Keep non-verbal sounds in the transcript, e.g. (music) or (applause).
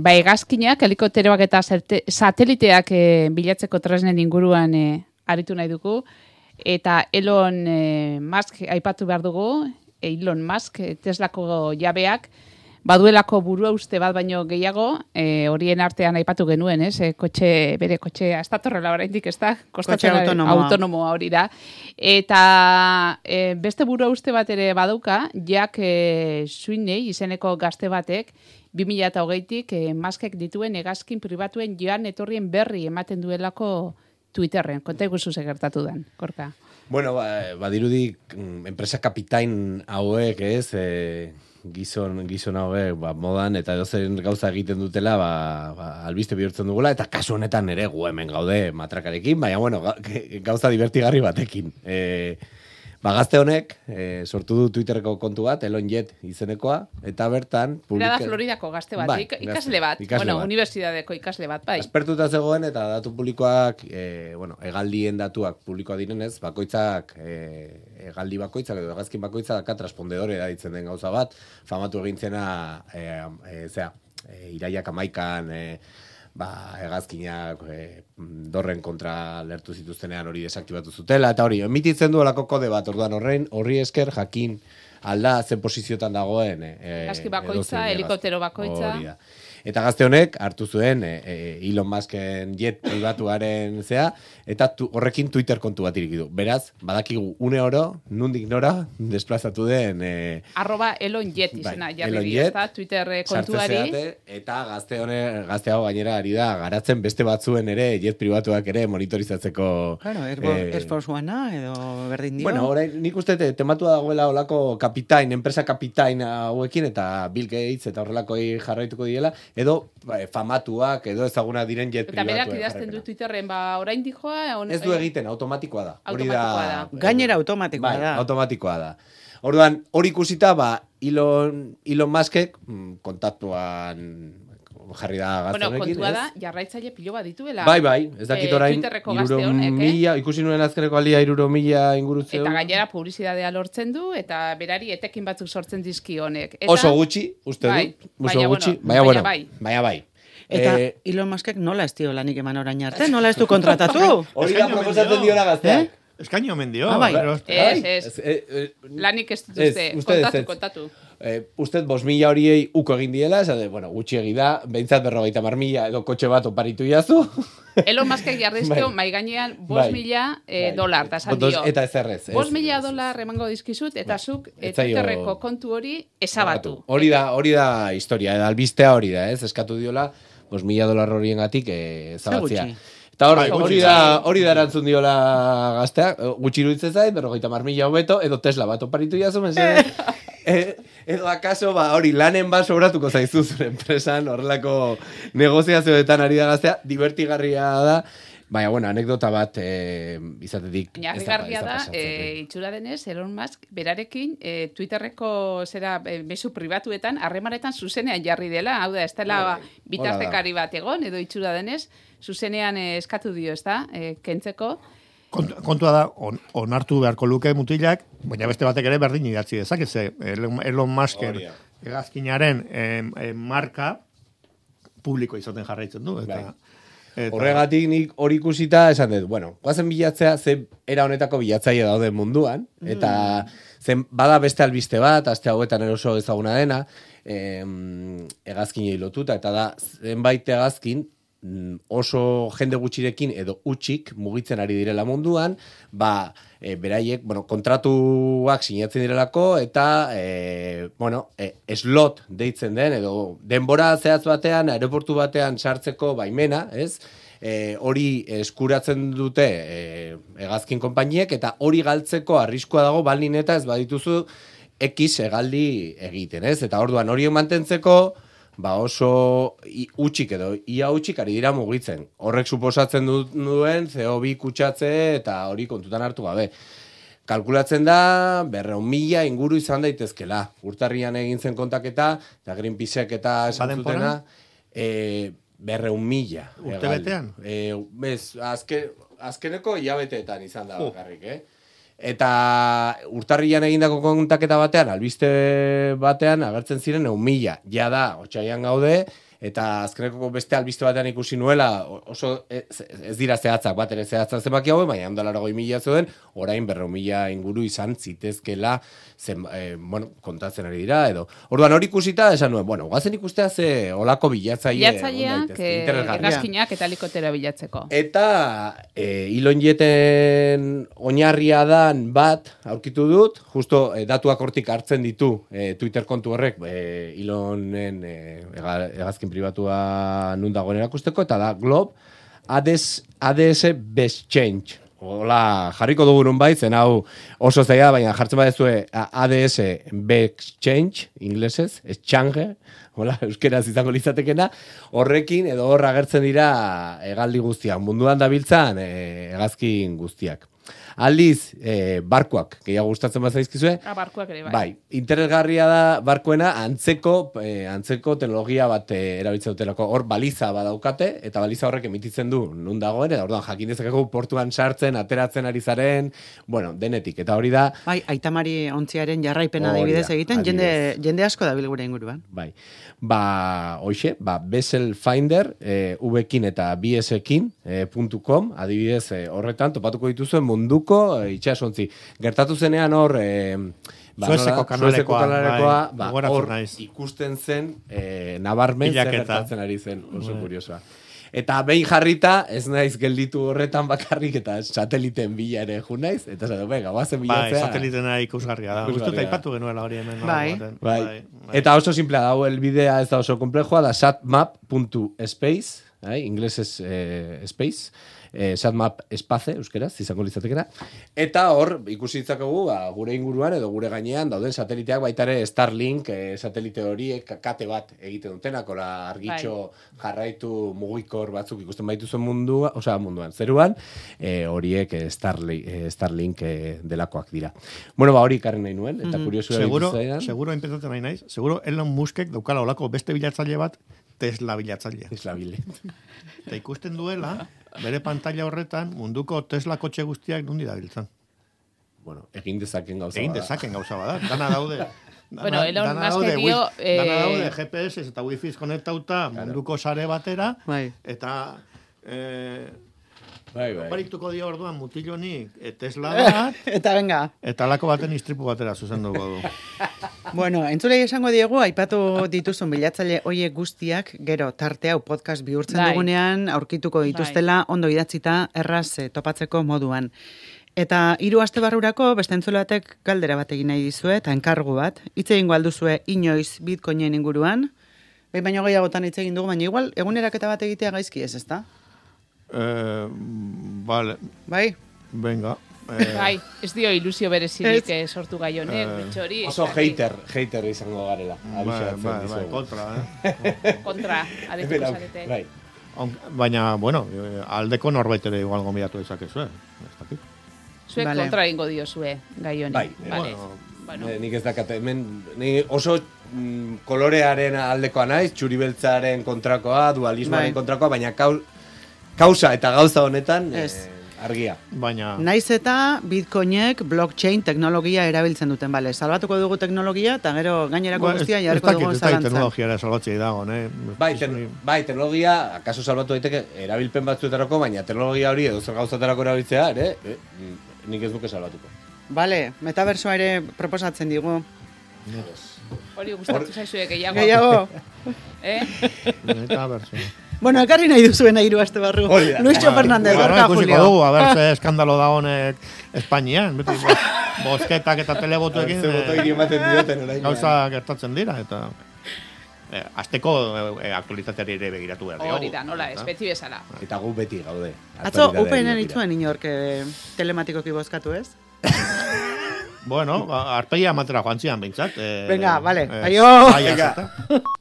ba, egazkinak, helikopteroak eta sateliteak e, bilatzeko tresnen inguruan e, aritu nahi dugu. Eta Elon e, Musk aipatu behar dugu, Elon Musk, Teslako jabeak, baduelako burua uste bat baino gehiago, e, horien artean aipatu genuen, ez? E, kotxe, bere kotxe, ez da torrela oraindik, ez da? Kotxe autonomoa. autonomoa hori da. Eta e, beste burua uste bat ere baduka, jak e, Sweeney izeneko gazte batek, 2008-tik e, maskek dituen egazkin pribatuen joan etorrien berri ematen duelako Twitterren. Konta iguzu gertatu den, korka. Bueno, ba, badirudi mm, enpresa kapitain hauek, ez, e, gizon gizon hauek ba, modan eta edozein gauza egiten dutela ba, ba, albiste bihurtzen dugula eta kasu honetan ere gu hemen gaude matrakarekin, baina bueno, (laughs) gauza divertigarri batekin. E, Ba, gazte honek, e, sortu du Twitterreko kontu bat, Elon Jet izenekoa, eta bertan... Publika... da Floridako gazte bat, bai, ikasle bat, ikasle bueno, bat. universidadeko ikasle bat, bai. Espertuta zegoen, eta datu publikoak, e, bueno, egaldien datuak publikoa direnez, bakoitzak, e, egaldi bakoitzak, edo egazkin bakoitzak, daka transpondedore da ditzen den gauza bat, famatu egintzena, e, e, zera, e, iraiak amaikan, e, ba, egazkinak e, dorren kontra lertu zituztenean hori desaktibatu zutela, eta hori, emititzen du olako kode bat, orduan horrein, horri esker jakin alda zen posiziotan dagoen. E, Egazki bakoitza, helikoptero bakoitza. Eta gazte honek hartu zuen e, e, Elon Musken jet privatuaren zea eta tu, horrekin Twitter kontu bat irikidu. Beraz, badakigu une oro, nundik nora, desplazatu den... E, Arroba Elon Jet bai, izena, bai, jarri jet, Twitter kontuari. eta gazte hone, gazte hau gainera ari da, garatzen beste batzuen ere, jet pribatuak ere monitorizatzeko... Claro, Air Force edo berdin dio. Bueno, orain, nik uste tematu dagoela olako kapitain, enpresa kapitain hauekin, eta Bill Gates eta horrelako jarraituko diela, edo ba, famatuak, edo ezaguna diren jet privatu. Eta berak idazten du Twitterren, ba, orain dijoa... On, ez du egiten, automatikoa da. Automatikoa da. Gainera automatikoa bai, da. automatikoa da. Orduan, hori ikusita, ba, Elon, Elon Muskek mm, kontaktuan jarri da gazte bueno, kontua da, jarraitzaile pilo bat dituela. Bai, bai, ez dakit eh, orain, iruro mila, ikusi nuen azkeneko alia iruro mila ingurutzeu. Eta gainera publizidadea lortzen du, eta berari etekin batzuk sortzen dizki honek. Eta, Oso gutxi, uste bai, du, oso gutxi, baina, bueno, bai. baina bai. Eta eh, Elon Muskek nola ez dio lanik eman orain arte? Nola ez du kontratatu? Hori da proposatzen dio la gaztea. Eh? Eskaino omen dio. Ah, bai. Ez, ez. Eh, lanik ez dut uste. Kontatu, kontatu eh, uste bos mila horiei uko egin diela, esate, bueno, gutxi egida, behintzat berrogeita mar mila edo kotxe bat oparitu jazu. (laughs) Elon Muskek jarrizkio, bai. mai gainean, bos bai. mila eh, bai. dolar, eta esan dio. Eta ez Bos mila dolar emango dizkizut, eta bai. zuk bai. Twitterreko kontu hori esabatu. Hori da, hori da historia, eda albistea hori da, ez? Eskatu diola, bos mila dolar horien gatik eh, zabatzea. Eta hori, bai, hori, da, hori da erantzun diola gaztea, gutxi iruditzen zain, berrogeita mar mila hobeto, edo Tesla bat oparitu jazu, (laughs) e, edo akaso ba hori lanen ba sobratuko zaizu zure enpresan horrelako negoziazioetan ari da gaztea. Divertigarria da Baina, bueno, anekdota bat e, izatetik... Narrigarria da, da e, itxura denez, Elon Musk, berarekin, e, Twitterreko zera e, bezu pribatuetan, harremanetan zuzenean jarri dela, hau da, ez dela bitartekari bat egon, edo itxura denez, zuzenean e, eskatu dio, ez da, e, kentzeko, kontua da, on, onartu beharko luke mutilak, baina beste batek ere berdin idatzi dezak, ez Elon Musken egazkinaren marka publiko izaten jarraitzen du. Eta, bai. Eta... Horregatik nik hori ikusita esan dut, bueno, guazen bilatzea, ze era honetako bilatzaile daude munduan, eta mm. zen bada beste albiste bat, aste hauetan eroso ezaguna dena, em, egazkinei lotuta, eta da zenbait egazkin Mm, oso jende gutxirekin edo utxik mugitzen ari direla munduan, ba, e, beraiek, bueno, kontratuak sinatzen direlako, eta, e, bueno, e, slot deitzen den, edo denbora zehatz batean, aeroportu batean sartzeko baimena, ez? E, hori eskuratzen dute e, egazkin konpainiek, eta hori galtzeko arriskoa dago, balin eta ez badituzu, X egaldi egiten, ez? Eta orduan hori mantentzeko, ba oso utxik edo ia utxik ari dira mugitzen. Horrek suposatzen duen CO2 kutsatze eta hori kontutan hartu gabe. Kalkulatzen da, berreun mila inguru izan daitezkela. Urtarrian egin zen kontaketa, eta Greenpeaceek eta esan zutena, e, berreun mila. Urte betean? E, bez, azke, azkeneko hilabeteetan izan da bakarrik, eh? Eta urtarrian egindako kontaketa batean, albiste batean, agertzen ziren egun mila. Ja da, otxaian gaude, eta azkeneko beste albiste batean ikusi nuela, oso ez, ez dira zehatzak, bat ere zehatzak zenbaki hau, baina ondala goi mila zeuden, orain berro mila inguru izan zitezkela, zen, eh, bueno, kontatzen ari dira, edo. Orduan hori ikusita, esan nuen, bueno, guazen ikustea ze olako bilatzaile. Bilatzaileak, eh, hegazkinak eta helikoptero bilatzeko. Eta e, ilonjeten oinarria dan bat aurkitu dut, justo e, datuak hortik hartzen ditu e, Twitter kontu horrek e, ilonen e, ega- hegazkin pribatua nun dagoen erakusteko, eta da Glob ADS, ADS Best Change. Hola, jarriko dugu nun bai, zen hau oso zaila, baina jartzen badezue ADS Best Change, inglesez, exchange, hola, (laughs) euskeraz izango litzatekena, horrekin edo hor agertzen dira hegaldi guztiak, munduan dabiltzan e, hegazkin guztiak. Aldiz, e, barkuak, gehiago gustatzen bazaizkizue, Ah, barkuak ere bai. Bai, interesgarria da barkoena antzeko eh, antzeko teknologia bat eh, erabiltzen dutelako. Hor baliza badaukate eta baliza horrek emititzen du nun dagoen eta orduan jakin dezakegu portuan sartzen, ateratzen ari zaren, bueno, denetik eta hori da Bai, aitamari ontziaren jarraipena adibidez da, egiten, jende, adibidez. jende asko dabil gure inguruan. Bai. Ba, hoxe, ba, Bessel Finder, e, V-ekin eta BS-ekin, e, .com, adibidez, e, horretan, topatuko dituzuen munduko e, itxasontzi. Gertatu zenean hor, e, ba, Suezeko nola, kanalekoa, kanalekoa, bai, ba, hor naiz. ikusten zen, e, nabarmen zer Bilaketa. gertatzen ari zen, oso Bai. kuriosoa. Eta behin jarrita, ez naiz gelditu horretan bakarrik eta sateliten bila ere ju naiz, eta zato, venga, guazen Bai, bilatzea. satelitena ikusgarria da. Ikusgarria Gustut da. aipatu genuela hori hemen. Bai. baten. Bai. Eta oso simplea da, hau elbidea ez da oso komplejoa, da satmap.space, bai, inglesez eh, space, eh, satmap espace, euskeraz, izango litzatekera. Eta hor, ikusi ditzakegu, ba, gure inguruan edo gure gainean dauden sateliteak baita ere Starlink eh, satelite horiek kate bat egiten dutenak, ora argitxo jarraitu mugikor batzuk ikusten baituzuen mundua, osea munduan, zeruan, eh, horiek eh, Starlink, eh, Starlink eh, delakoak dira. Bueno, ba hori ikarren nahi nuen, eta kuriosu Seguro, seguro enpezatzen nahi naiz, seguro Elon Muskek daukala olako beste bilatzaile bat Tesla bilatzailea. Islabile. Eta ikusten duela, (laughs) bere pantalla horretan munduko Tesla kotxe guztiak nundi dabiltzan. Bueno, egin dezaken gauza Egin bada. dezaken gauza bada, dana daude. (laughs) Dana, Bueno, Elon dana Musk daude, dio, wi- dana eh, daude GPS eta wifi konektauta munduko sare batera, Bai. eta eh, Bai, bai. oparituko dio orduan mutilonik eh, Tesla (laughs) bat, Eta venga, eta alako baten istripu batera zuzenduko du. (laughs) Bueno, entzulei esango diegu, aipatu dituzun bilatzaile hoiek guztiak, gero tarte hau podcast bihurtzen Bai. dugunean, aurkituko dituztela, ondo idatzita, erraz eh, topatzeko moduan. Eta hiru aste barrurako, beste entzule batek galdera bat egin nahi dizue, eta enkargu bat. Hitz egingo alduzue inoiz bitcoinen inguruan, Behin baino gehiagotan hitz egin dugu, baina igual eguneraketa bat egitea gaizki ez, ezta? Eh, vale, Bai? venga. Eh, Bai, ez dio ilusio berezirik Ez. eh, sortu gai honek, bitxo hori. Oso hater, hater izango garela. bai, bai, bai, kontra, eh? (laughs) Kontra, hau, zarete. Bai. Baina, bueno, eh, aldeko norbait ere igual gombidatu dezakezu, eh? Ez dakit. Zuek Vale. kontra egingo diozue gai honi. Bai, Vale. bueno, Bueno, Eh, nik ez dakat, hemen, ni oso mm, kolorearen aldekoa naiz, txuri beltzaren kontrakoa, dualismoaren Bai. kontrakoa, baina kau, kausa eta gauza honetan eh, Ez. Argia. Baina, Naiz eta Bitcoinek blockchain teknologia erabiltzen duten, bale. Salbatuko dugu teknologia, eta gero gainerako ba, ez- guztia ez jarriko dugu ez dakit zalantzan. teknologiara salbatzei dago, ne? Bai, ten, bai, teknologia, akaso salbatu daiteke, erabilpen batzuetarako, baina teknologia hori edo zer gauzatarako erabiltzea, ere, eh, nik ez duke salbatuko. Bale, metaversoa ere proposatzen digu. hori gustatu zaizue gehiago. Gehiago. (laughs) Eh? Eta berzo. Bueno, ekarri nahi duzuena hiru aste barru. Hori da. Luisio Fernandez, Bueno, Gorka ikusiko Julio. dugu, a ber, ze eskandalo da honek Espainian, beti bo- (laughs) bozketak eta telebotuekin Ze eh, hiri ematen dioten orain. gauza gertatzen dira, eta eh, azteko eh, aktualitateari ere begiratu behar diogu. Hori da, nola, ez, beti bezala. Eta gu beti gaude. Atzo, begira. ituen inork eh, telematikoki bozkatu ez? Bueno, ba, arpegia amatera joan zian, bintzat. Eh, Venga, vale, eh, aio. Venga. (laughs)